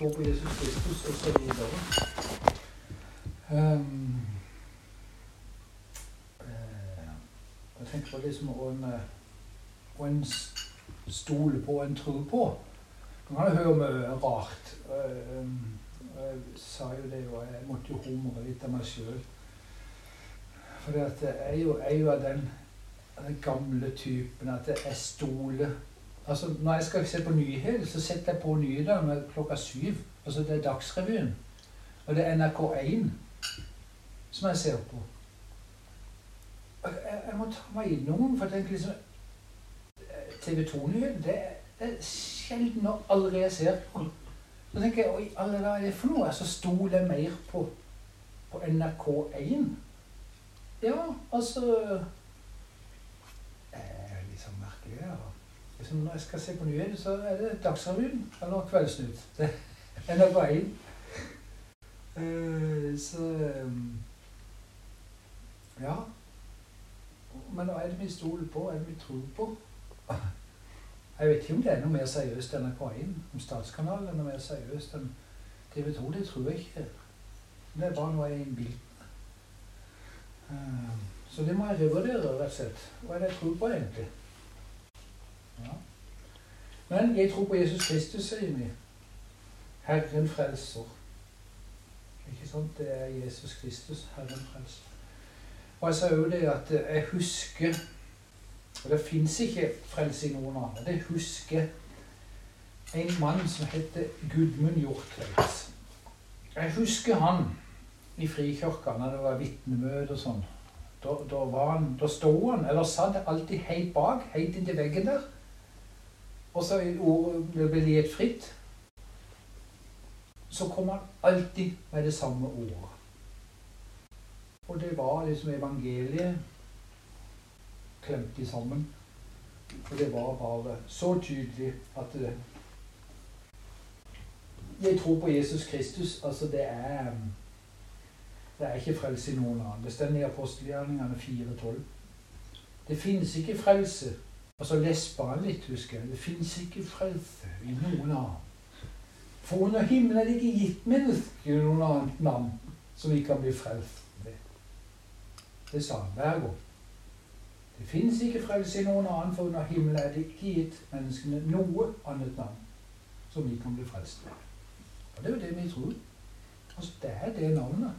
tror på Jesus Kristus osv. Um, eh, jeg tenker på liksom å en, en stole på, en tro på. Man kan jo høre mye rart. Um, jeg sa jo det, og jeg måtte jo humre litt av meg sjøl. For jeg er jo, er jo av den, den, gamle typen at jeg stoler Altså, Når jeg skal se på nyheter, så setter jeg på nyhetene klokka syv. Altså, Det er Dagsrevyen. Og det er NRK1 som jeg ser på. Jeg, jeg må ta meg innom, for jeg tenker liksom TV 2-nyheter det, det er sjelden og aldri jeg ser på. Så tenker jeg, oi, alle hva er det for noe? Så stoler jeg mer på, på NRK1. Ja, altså Det er litt sånn merkelig. Ja. Liksom når jeg skal se på nyheter, så er det Dagsrevyen eller Kveldsnytt. Det er NRK1. Uh, så um, Ja. Men hva er det vi stoler på? Hva er det vi tror på? Jeg vet ikke om det er noe mer seriøst enn NRK1. Om Statskanalen er noe mer seriøst enn TV 2. Det tror jeg ikke. Det er bare noe jeg innbiller uh, Så det må jeg revurdere, rett og slett. Hva er det jeg tror på, egentlig? Men jeg tror på Jesus Kristus, sier vi. Herren frelser. Ikke sant? Det er Jesus Kristus, Herren frelser. Og jeg sa jo det at jeg husker Og det fins ikke frelse i noen andre. Jeg husker en mann som heter Gudmund Hjortveits. Jeg husker han i Frikirka når det var vitnemøte og sånn. Da, da, han, da sto han, eller satt alltid helt bak, helt inntil veggen der. Og så vil ordet bli gitt fritt. Så kommer han alltid med det samme ordet. Og det var liksom evangeliet klemt i sammen. Og det var bare så tydelig at det, Jeg tror på Jesus Kristus. Altså, det er Det er ikke frelse i noen annen. Det står i apostelgjerningene 4.12. Det finnes ikke frelse. Altså lesper han litt, husker jeg. Det finnes ikke frelse i noen annen. For under himmelen er det ikke gitt mennesker noen annet navn som vi kan bli frelst ved. Det sa han hver gang. Det finnes ikke frelse i noen annen, for under himmelen er det ikke gitt menneskene noe annet navn som vi kan bli frelst ved. Og det er jo det vi tror. Altså, det er det navnet.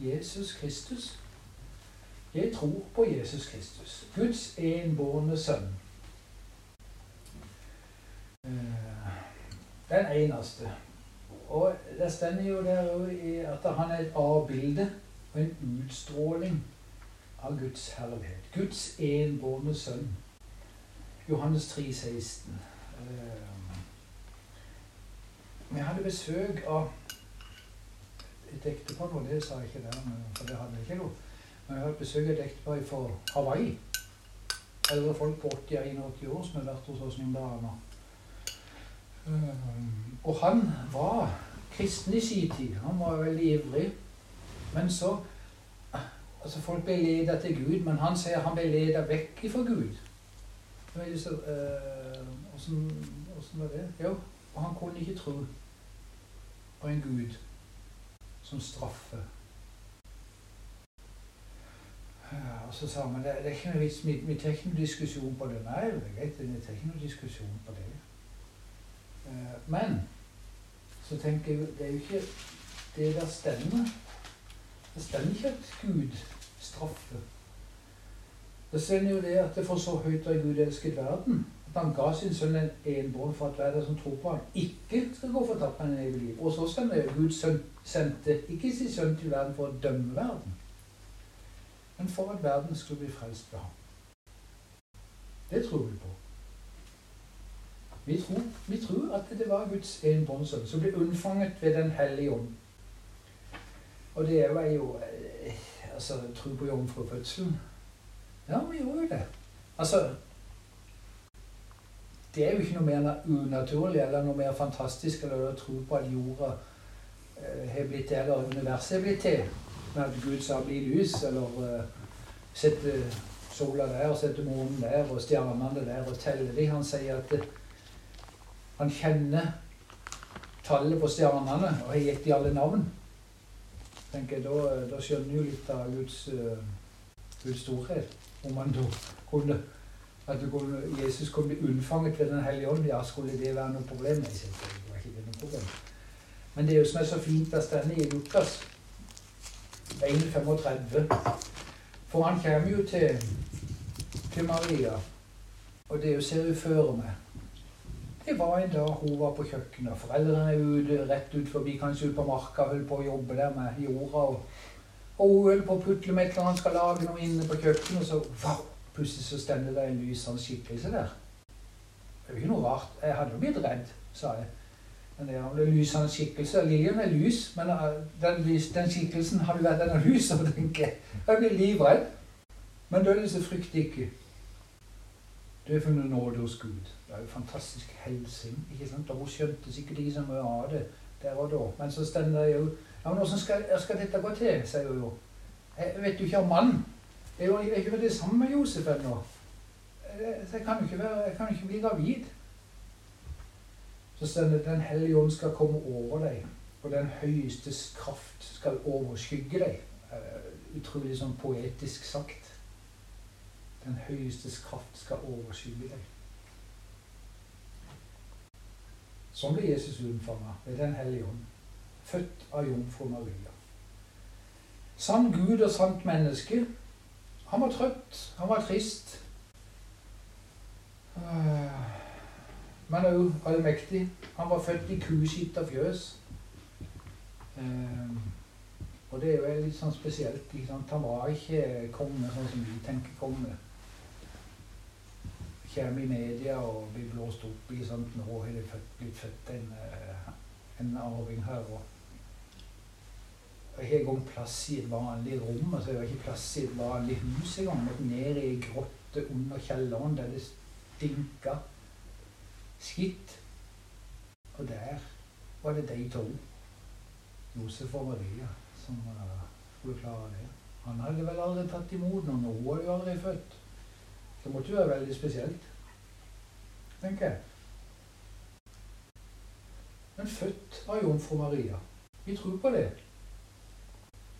Jesus Kristus. Jeg tror på Jesus Kristus, Guds enbårne sønn. Den eneste. Og det stender jo der at han er et avbilde og en utstråling av Guds herlighet. Guds enbårne sønn. Johannes 3, 16. Vi hadde besøk av et ektepar, og det sa jeg ikke der, for det hadde jeg ikke noe. Men jeg har besøk av et ektepar fra Hawaii. Eldre folk på 80-81 år som har vært hos oss noen dager. Og han var kristen i sin tid. Han var veldig ivrig. Men så altså Folk ble ledet til Gud, men han sier han ble ledet vekk fra Gud. Åssen øh, var det? Jo, og han kunne ikke tro på en Gud som straffer. Og så sa han det, det er ikke noe vits, vi, vi tar ikke noen diskusjon på det. Nei, det er greit, vi tar ikke noen diskusjon på det. Uh, men så tenker jeg det er jo ikke det der stemmer. Det stemmer ikke at Gud straffer. Det stemmer jo det at det for så høyt har Gud elsket verden, at han ga sin sønn en enbånd for at hver som tror på ham, ikke skal gå fortapt, med en evig liv. Og så stemmer det Gud sendte ikke sin sønn til verden for å dømme verden, men for at verden skulle bli frelst ved ham. Det tror vi på. Vi tror, vi tror at det var Guds enbåndssønn som ble unnfanget ved Den hellige ånd. Og det er jo altså, tro på jomfrufødselen. Ja, vi gjorde jo det. Altså Det er jo ikke noe mer unaturlig eller noe mer fantastisk eller å tro på at jorda eh, har blitt til, eller universet har blitt til, med at Gud sa 'bli lys', eller uh, sette sola der, sette månen der, og stjernene der, og telle dem. Han sier at uh, han kjenner tallet på stjernene og har gitt de alle navn, tenker jeg, da, da skjønner jo litt av Guds, uh, Guds storhet. Om han da kunne at kunne, Jesus kunne bli unnfanget ved Den hellige ånd, ja, skulle det være noe problem? Nei, det var ikke noe problem. Men det er jo som er så fint at denne i Lukas 1,35 For han kommer jo til, til Maria, og det er jo ser hun føre meg. Det var en dag hun var på kjøkkenet. Foreldrene er ute, rett ut forbi, kanskje ut på marka, holdt på å jobbe der med jorda. Og, og hun holdt på å putle med et eller annet, skal lage noe inne på kjøkkenet, og så wow, plutselig så stender det en lysende skikkelse der. Det er jo ikke noe rart. Jeg hadde jo blitt redd, sa jeg. Men det er lysende skikkelse. Liljen er lys, men eh, den, den skikkelsen hadde vært denne lys, og tenker jeg. Jeg blir livredd. Men dødelse frykter ikke. Du har funnet nåde hos Gud. Det er jo fantastisk helsing. ikke sant? Og hun skjønte sikkert ikke så mye av det der og da. Men så stender jeg jo Ja, men åssen skal, skal, dette gå til, sier hun jo. Jeg vet jo ikke om mann. Jeg er ikke det samme med Josef ennå. Så jeg kan jo ikke, ikke bli gravid. Så står det Den hellige ånd skal komme over deg, og den høyestes kraft skal overskygge deg. Utrolig sånn poetisk sagt. Den høyestes kraft skal overskygge deg. Sånn ble Jesus unnfanga ved Den hellige ånd, født av jomfru Maria. Sann Gud og sant menneske. Han var trøtt, han var trist. Eh, men òg allmektig. Han var født i kuskitt og fjøs. Eh, og det er jo litt sånn spesielt. Han var ikke konge sånn som vi tenker konge kommer i media og blir blåst opp i sånt. Nå har det blitt født en, eh, en arving her. og jeg har ikke engang plass i et vanlig rom. altså Jeg har ikke plass i et vanlig hus engang. Måtte ned i ei grotte under kjelleren der det stinka skitt. Og der var det de to, Josef og Maria, som uh, skulle klare det. Han hadde vel aldri tatt imot noen, og hun var jo aldri født. Det måtte jo være veldig spesielt, tenker jeg. Men født av jomfru Maria. Vi tror på det.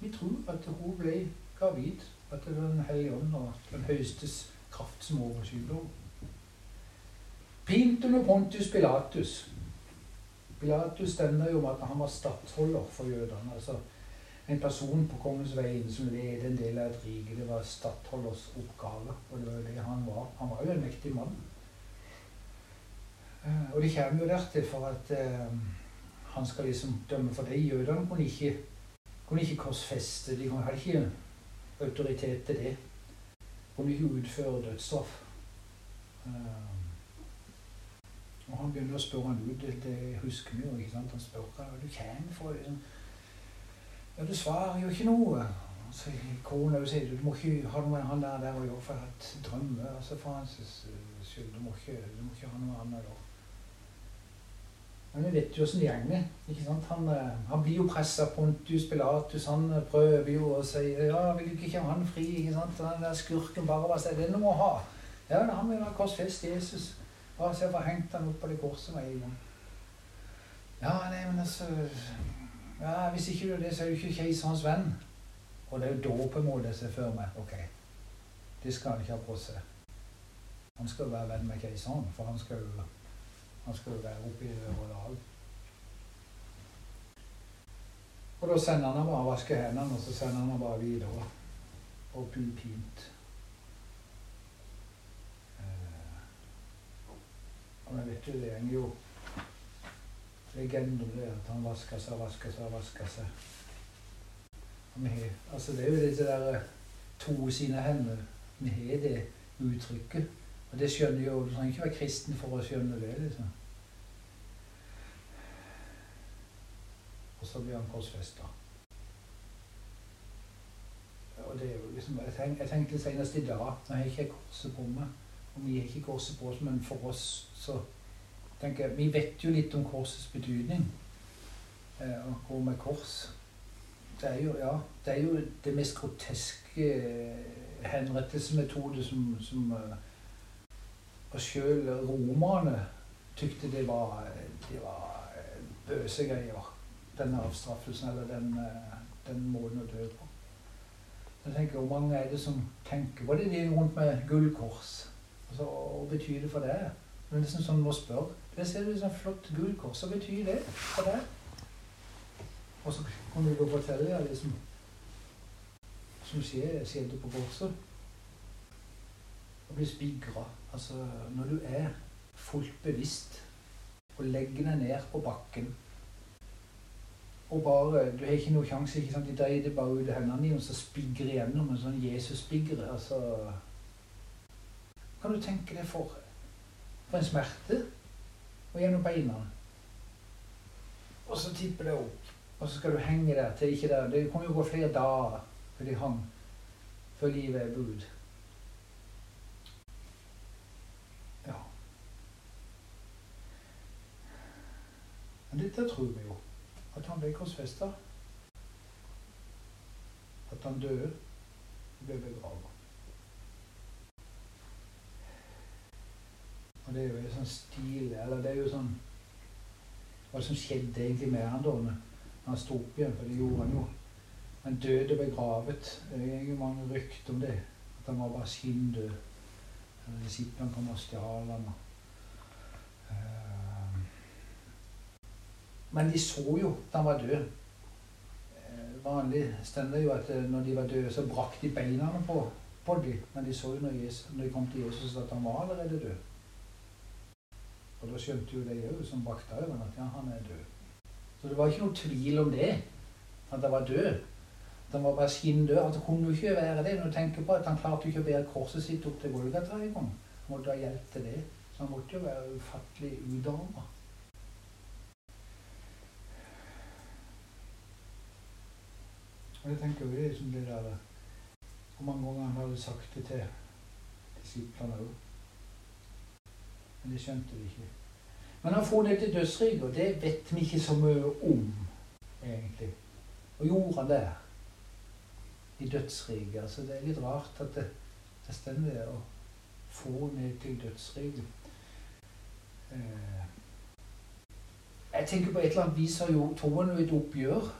Vi tror at hun ble gravid, at det var Den hellige ånd og den høyestes kraft som overskygger henne. Pint under Pontius Pilatus. Pilatus stender jo om at han var stattholder for jødene. altså en person på kongens vegne som ledet en del av et rike. Det var stattholders oppgave, og det var jo det han var. Han var jo en mektig mann. Uh, og det kommer jo dertil for at eh, han skal liksom dømme for det. Jødene kunne ikke, kunne ikke korsfeste. De hadde ikke autoritet til det. De kunne ikke utføre dødsstraff. Uh, og han begynner å spørre han ut. Det, det husker vi jo. ikke sant? Han spør hva du kommer fra. ja, du svarer jo ikke noe. Så kona sier du må ikke ha noe med han der, der å gjøre, for jeg har hatt drømmer. Altså, for hans skyld. Du må ikke, du må ikke ha noe annet da. Men vi vet jo åssen det går. ikke sant? Han, eh, han, blir jo pressa. Pontius Pilatus han prøver jo å si ja, vil du ikke ha han fri? ikke sant? Den der skurken bare bare er det noe å ha? Ja, han vil ha korsfest Jesus. Bare se hvor hengt han opp på det korset med en gang. Ja, nei, men altså ja, Hvis ikke du er det, så er du ikke keiserens venn. Og det er jo da på en måte jeg ser for meg ok, det skal han ikke ha på seg. Han skal jo være venn med keiseren, for han skal jo, han skal jo være oppe i det øvre. Og da sender han bare vaske hendene, og så sender han bare videre. Og pint. Og jo, det går jo Legenden det at han vasker seg vasker seg vasker seg. altså det er jo det der eh, to sine hender. Vi har det uttrykket. Og det skjønner jo Du trenger ikke være kristen for å skjønne det. liksom. Og så blir han korsfesta. Og det er jo liksom, Jeg, tenkte, jeg tenkte senest i dag Nå har jeg ikke korset på meg. Og vi er ikke korset på oss, men for oss så tenker jeg Vi vet jo litt om korsets betydning. Eh, å gå med kors. Det er jo, ja, det, er jo det mest groteske eh, henrettelsesmetode som, som uh, Og sjøl romerne tykte det var, det var bøse greier. Den avstraffelsen eller den, eh, den måten å dø på. Jeg tenker, Hvor mange er det som tenker på det? De rundt med gullkors. Altså, hva betyr det for deg? Er nesten sånn må spørre. Der ser du sånn flott gullkors. Hva betyr det for deg? Og så kan du gå og fortelle ja, liksom, som skjer, skjedde på korset. Å bli spigra. Altså, når du er fullt bevisst og legger deg ned på bakken og bare Du har ikke noe sjanse. ikke sant? De dreier bare ut hendene dine, og så spigger igjennom en sånn Jesus-spigre. Altså Kan du tenke deg for For en smerte. Og gjennom beina. Og så tipper det opp. Og så skal du henge der til ikke der. Det kommer jo gå flere dager før de hang før livet er bud. Ja. Men dette tror vi jo. At han ble korsfesta. At han døde ble begravet. Og det er jo sånn stil Eller det er jo sånn Hva som skjedde egentlig med han da når han sto opp igjen? For det gjorde han jo. Han døde begravet. Det er jo mange rykter om det. At han var bare skinndød. Disiplene kom og stjal han. Men de så jo at han var død. Vanlig stender jo at når de var døde, så brakk de beina på, på dem. Men de så jo når, Jesus, når de kom til Jesus, at han var allerede død. Og da skjønte jo de òg, som brakte øynene, at ja, han er død. Så det var ikke noe tvil om det, at han var død. At han var bare skinndød. At det kunne jo ikke være det. Når du tenker på at han klarte ikke å bære korset sitt opp til Golgata engang. Måtte ha hjelp til det. Så han måtte jo være ufattelig udarma. Og jeg tenker jo det er som det der Hvor mange ganger han hadde sagt det til disiplene òg. Men det skjønte de ikke. Men han for ned til dødsriket, og det vet vi ikke så mye om, egentlig. Og gjorde han der, i dødsriket. Altså, det er litt rart at det, det stemmer å få ned til dødsriket. Eh, jeg tenker på et eller annet vis har jo troen et oppgjør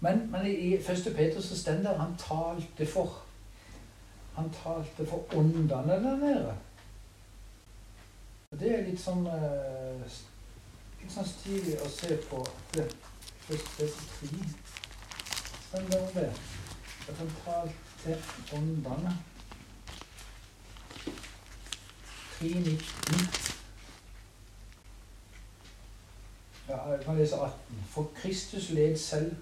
men, men i 1. Peter så står det han talte for Han talte for åndene der nede. Det er litt sånn uh, litt sånn stilig å se på. Første står det. At han talte åndene. 3.19. Ja, jeg kan lese 18. For Kristus led selv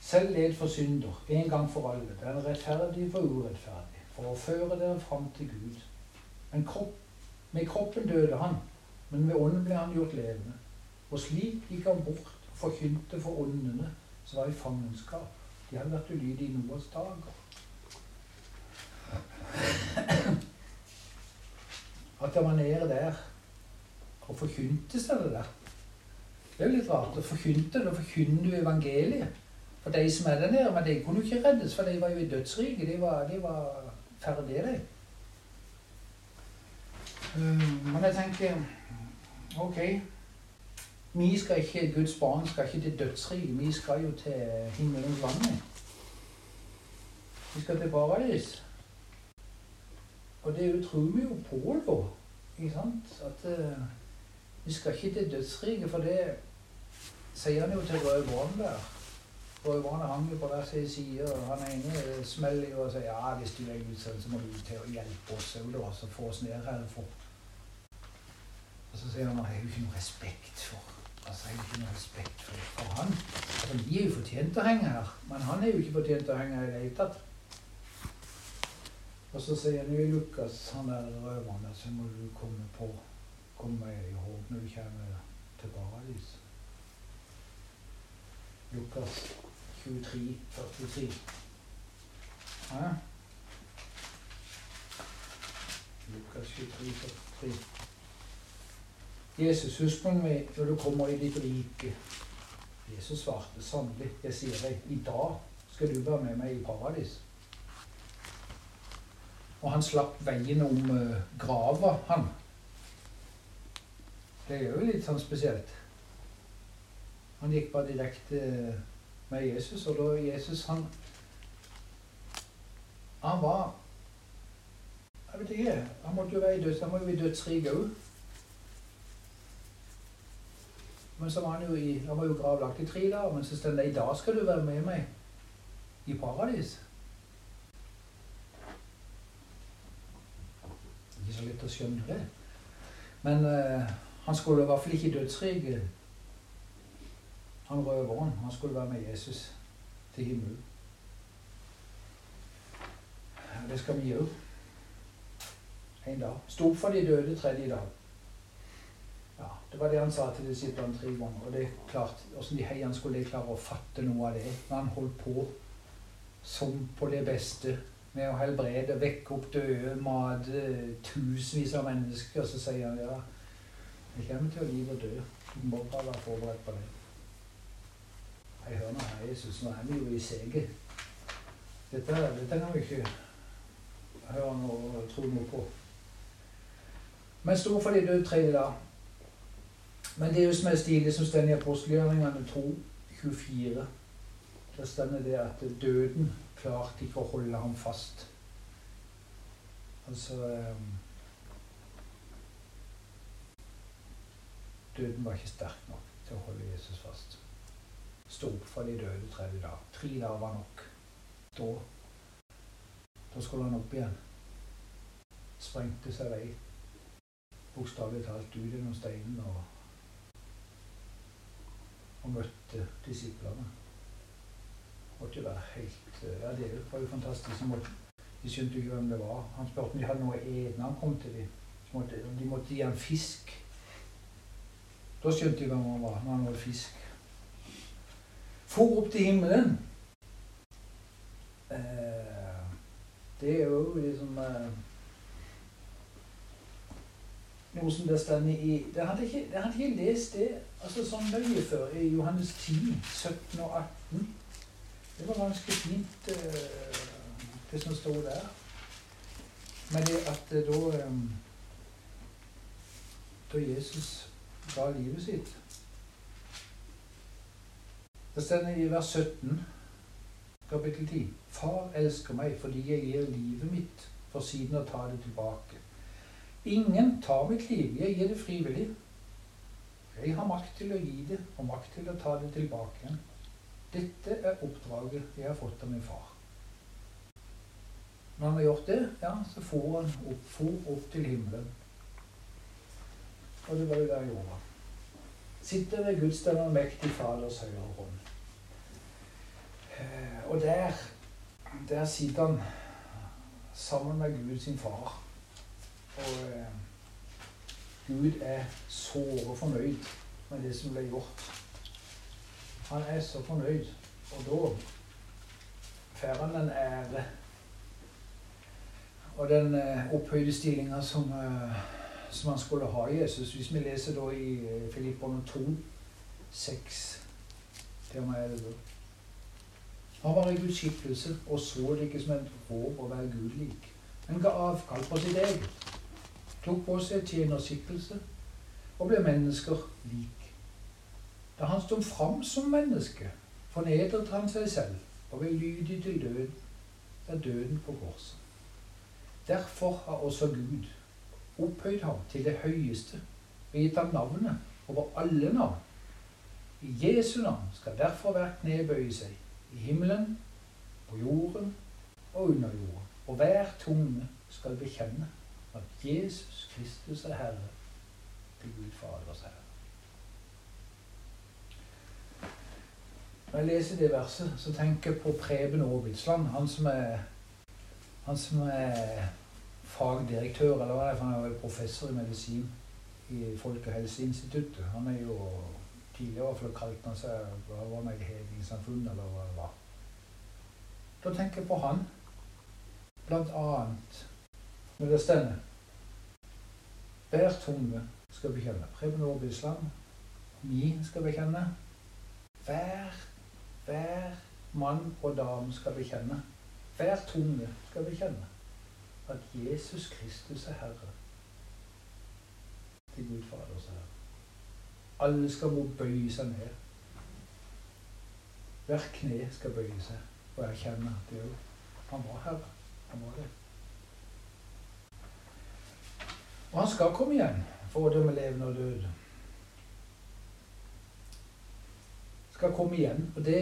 selv led for synder, en gang for alle, den rettferdige for urettferdig, for å føre dere fram til Gud. Men kropp, med kroppen døde han, men ved ånden ble han gjort levende. Og slik gikk han bort og forkynte for åndene som var i fangenskap. De hadde vært ulydige i Noas dager. At han var nede der og forkynte seg det der. Det er jo litt rart. å forkynte, Da forkynner du evangeliet. For de som er der nede, men de kunne jo ikke reddes, for de var jo i dødsriket. De var, de var ferdige, de. Um, men jeg tenker OK. Vi skal ikke, Guds barn skal ikke til dødsriket. Vi skal jo til himmelens land. Vi skal til paradis. Og det tror vi jo på, da. Ikke sant? At uh, vi skal ikke til dødsriket, for det sier han jo til Røde Brann der. Røverne hang jo på hver sin side, og han ene smeller jo og sier ja, hvis du er sønn, så må du til å hjelpe oss og så få oss ned her. For. Og så sier han at jeg har jo ikke noe respekt for altså, jeg har ikke noe respekt for, for han. Altså, Vi er jo fortjent å henge her, men han er jo ikke fortjent å henge her i det hele tatt. Og så sier han jo Lukas, han der røveren, så må du komme på komme i håp når du kommer til paradis. Lukas 23, 43. Ja. Lukas 23, 43. Jesus, husk på meg når du kommer i ditt rike. Jesus svarte sannelig, jeg sier deg, i dag skal du være med meg i paradis. Og han slapp veien om uh, grava, han. Det er jo litt sånn spesielt. Han gikk bare direkte med Jesus, og da Jesus han Han var Jeg vet ikke. Han måtte jo være i døds, han må jo i dødsriket òg. Men så var han jo i Han var jo gravlagt i tre dager, men så står det i dag skal du være med meg i paradis. Ikke så lett å skjønne det. Men uh, han skulle i hvert fall ikke i dødsriket. Han røveren. Han skulle være med Jesus til himmelen. Det skal vi gjøre. En dag. Sto opp for de døde tredje dag. Ja, Det var det han sa til disiplene tre ganger. Og det er klart, Åssen de heiene skulle de klare å fatte noe av det når han holdt på som på det beste med å helbrede, vekke opp døde, mate tusenvis av mennesker. Så sier han ja, jeg kommer til å live og dø. Du må bare være forberedt på det. Jeg hører av Jesus, nå er vi jo i seget. Dette, dette kan vi ikke høre noe tro noe på. Men stor for de døde tredje dag. Men det er jo som er stilig, som står i apostelgjøringene 2, 24. Der står det at døden klarte ikke å holde ham fast. Altså um, Døden var ikke sterk nok til å holde Jesus fast. Stå opp fra de døde tredje dag. Tre dager var nok. Da, da skulle han opp igjen. Sprengte seg vei. Bokstavelig talt ut gjennom steinen og, og møtte disiplene. Måtte jo være helt Ja, det var jo fantastisk. De skjønte ikke hvem det var. Han spurte om de hadde noe å han kom til dem. De måtte gi ham fisk. Da skjønte de hvem han var, når han var fisk. For opp til himmelen. Eh, det er jo liksom eh, Noe som det står i Det hadde ikke, det hadde ikke lest det altså sånn nøye før, i Johannes 10, 17 og 18. Det var ganske fint, eh, det som sto der. Men det at da Da Jesus ga livet sitt. Det står i vers 17, kapittel 10. Far elsker meg fordi jeg gir livet mitt for siden å ta det tilbake. Ingen tar mitt liv, jeg gir det frivillig. Jeg har makt til å gi det, og makt til å ta det tilbake igjen. Dette er oppdraget jeg har fått av min far. Når han har gjort det, ja, så for han opp, for opp til himmelen. Og det var jo der gjorde. Sitter ved Guds den allmektige Faders høyre hånd. Og der, der sitter han sammen med Gud sin far. Og eh, Gud er såre fornøyd med det som ble gjort. Han er så fornøyd. Og da får han en ære og den eh, opphøyde stillinga som eh, som han skulle ha Jesus. Hvis vi leser da i eh, Filipperne 2, 6 til og med 11. Han var i Guds skikkelse og så det ikke som en håp å være Gud lik, men ga avkall på sitt eget. Tok på seg tjenerskikkelse og ble mennesker lik. Da han sto fram som menneske, fornedret han seg selv og ble lydig til døden, ja, døden på korset. Derfor har også Gud opphøyd ham til det høyeste og gitt ham navnet over alle navn. I Jesu navn skal derfor hvert kne bøye seg, i himmelen, på jorden og under jorden. Og hver tunge skal bekjenne at Jesus Kristus er Herre, til Gud Faders Herre. Når jeg leser det verset, så tenker jeg på Preben Aabitsland, han som er, han som er fagdirektør, eller hva det er, for han er vel professor i medisin i Folkehelseinstituttet. Han er jo tidligere for kalte han seg var meg i Hedningssamfunnet, eller hva det var. Da tenker jeg på han, blant annet når det stender. Hver tunge skal bekjenne. Preben Aarbe Islam, vi skal bekjenne. Hver, hver mann og dame skal bekjenne. Hver tunge skal bekjenne at Jesus Kristus er Herre. Til Gud Faders Herre. Alle skal må bøye seg ned Hver kne skal bøye seg og erkjenne at det, han var Herre. Han var det. Og han skal komme igjen for å dømme levende og døde. Skal komme igjen. Og det,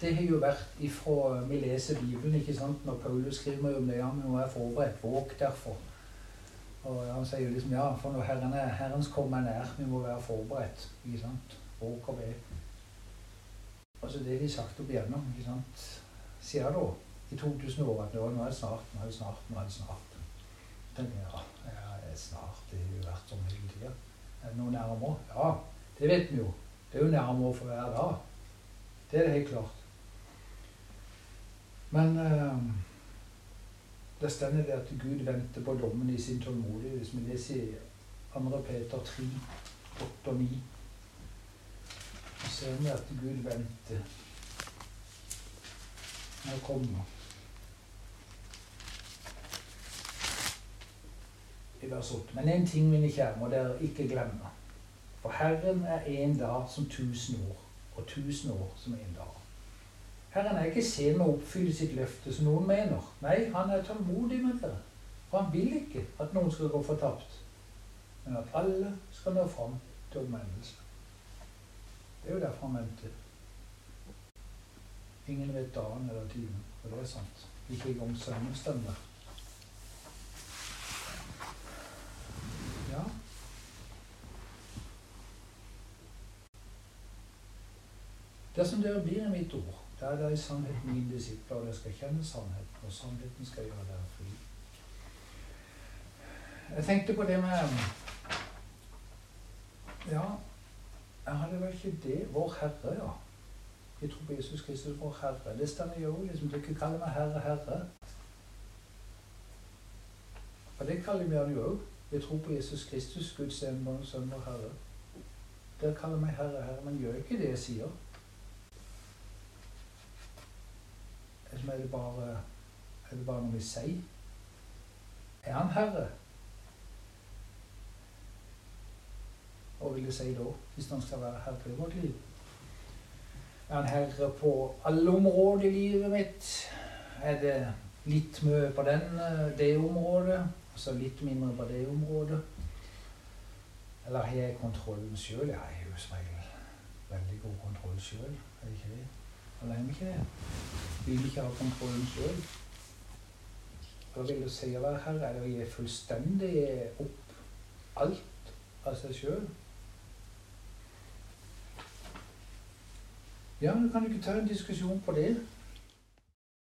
det har jo vært ifra vi leser Bibelen, ikke sant, når Paulus skriver om det. Ja, men nå er jeg forberedt. Våg derfor. Og han sier jo liksom ja, for når Herren er, Herrens komme er nær, vi må være forberedt. ikke sant, og. Altså det de sagt opp igjennom, ikke sant, sier da i 2000 år at nå, nå er det snart, nå er det snart, nå er det snart. tenker jeg, ja, er snart. Det har jo vært sånn hele tida. Er det noe nærmere? Ja, det vet vi jo. Det er jo nærmere for hver dag. Det er det helt klart. Men uh, det stender det at Gud venter på dommen i sin tålmodighet. Hvis vi leser i 2. Peter 3, 8 og 9, så ser vi at Gud venter. Nå kommer i vers 8. Men én ting, mine kjære, må dere ikke glemme. For Herren er en dag som tusen år, og tusen år som en dag. Herren er ikke sen med å oppfylle sitt løfte, som noen mener. Nei, han er tålmodig med dere. For han vil ikke at noen skal gå fortapt, men at alle skal nå fram til omvendelse. Det er jo derfor han venter. Ingen vet dagen eller timen, og det er sant. Ikke engang sønnen stemmer. Ja. Dersom dere blir i mitt ord, da er i sannhet min disipler, og dere skal kjenne sannheten, og sannheten skal gjøre dere fri. Jeg tenkte på det med Ja, jeg hadde vel ikke det Vår Herre, ja. Jeg tror på Jesus Kristus, vår Herre. Det står jo liksom Dere kaller meg Herre, Herre. Og det kaller vi han jo òg. Jeg tror på Jesus Kristus, Guds enbårne sønn og Herre. Dere kaller meg Herre, Herre, men gjør ikke det jeg sier. Eller er det bare, er det bare noe vi sier? Er han Herre? Hva vil det si da, hvis han skal være herre i vårt liv? Er han herre på alle områder i livet mitt? Er det litt mye på den, det området? Og så litt mindre på det området. Eller har jeg kontrollen sjøl? Jeg har jo som regel veldig god kontroll sjøl. Er det ikke det? Eller er vi ikke det? Vil vi ikke ha kontrollen sjøl? Hva vil det si å være herre? Er det å gi fullstendig opp alt av seg sjøl? Ja, du kan ikke ta en diskusjon på det.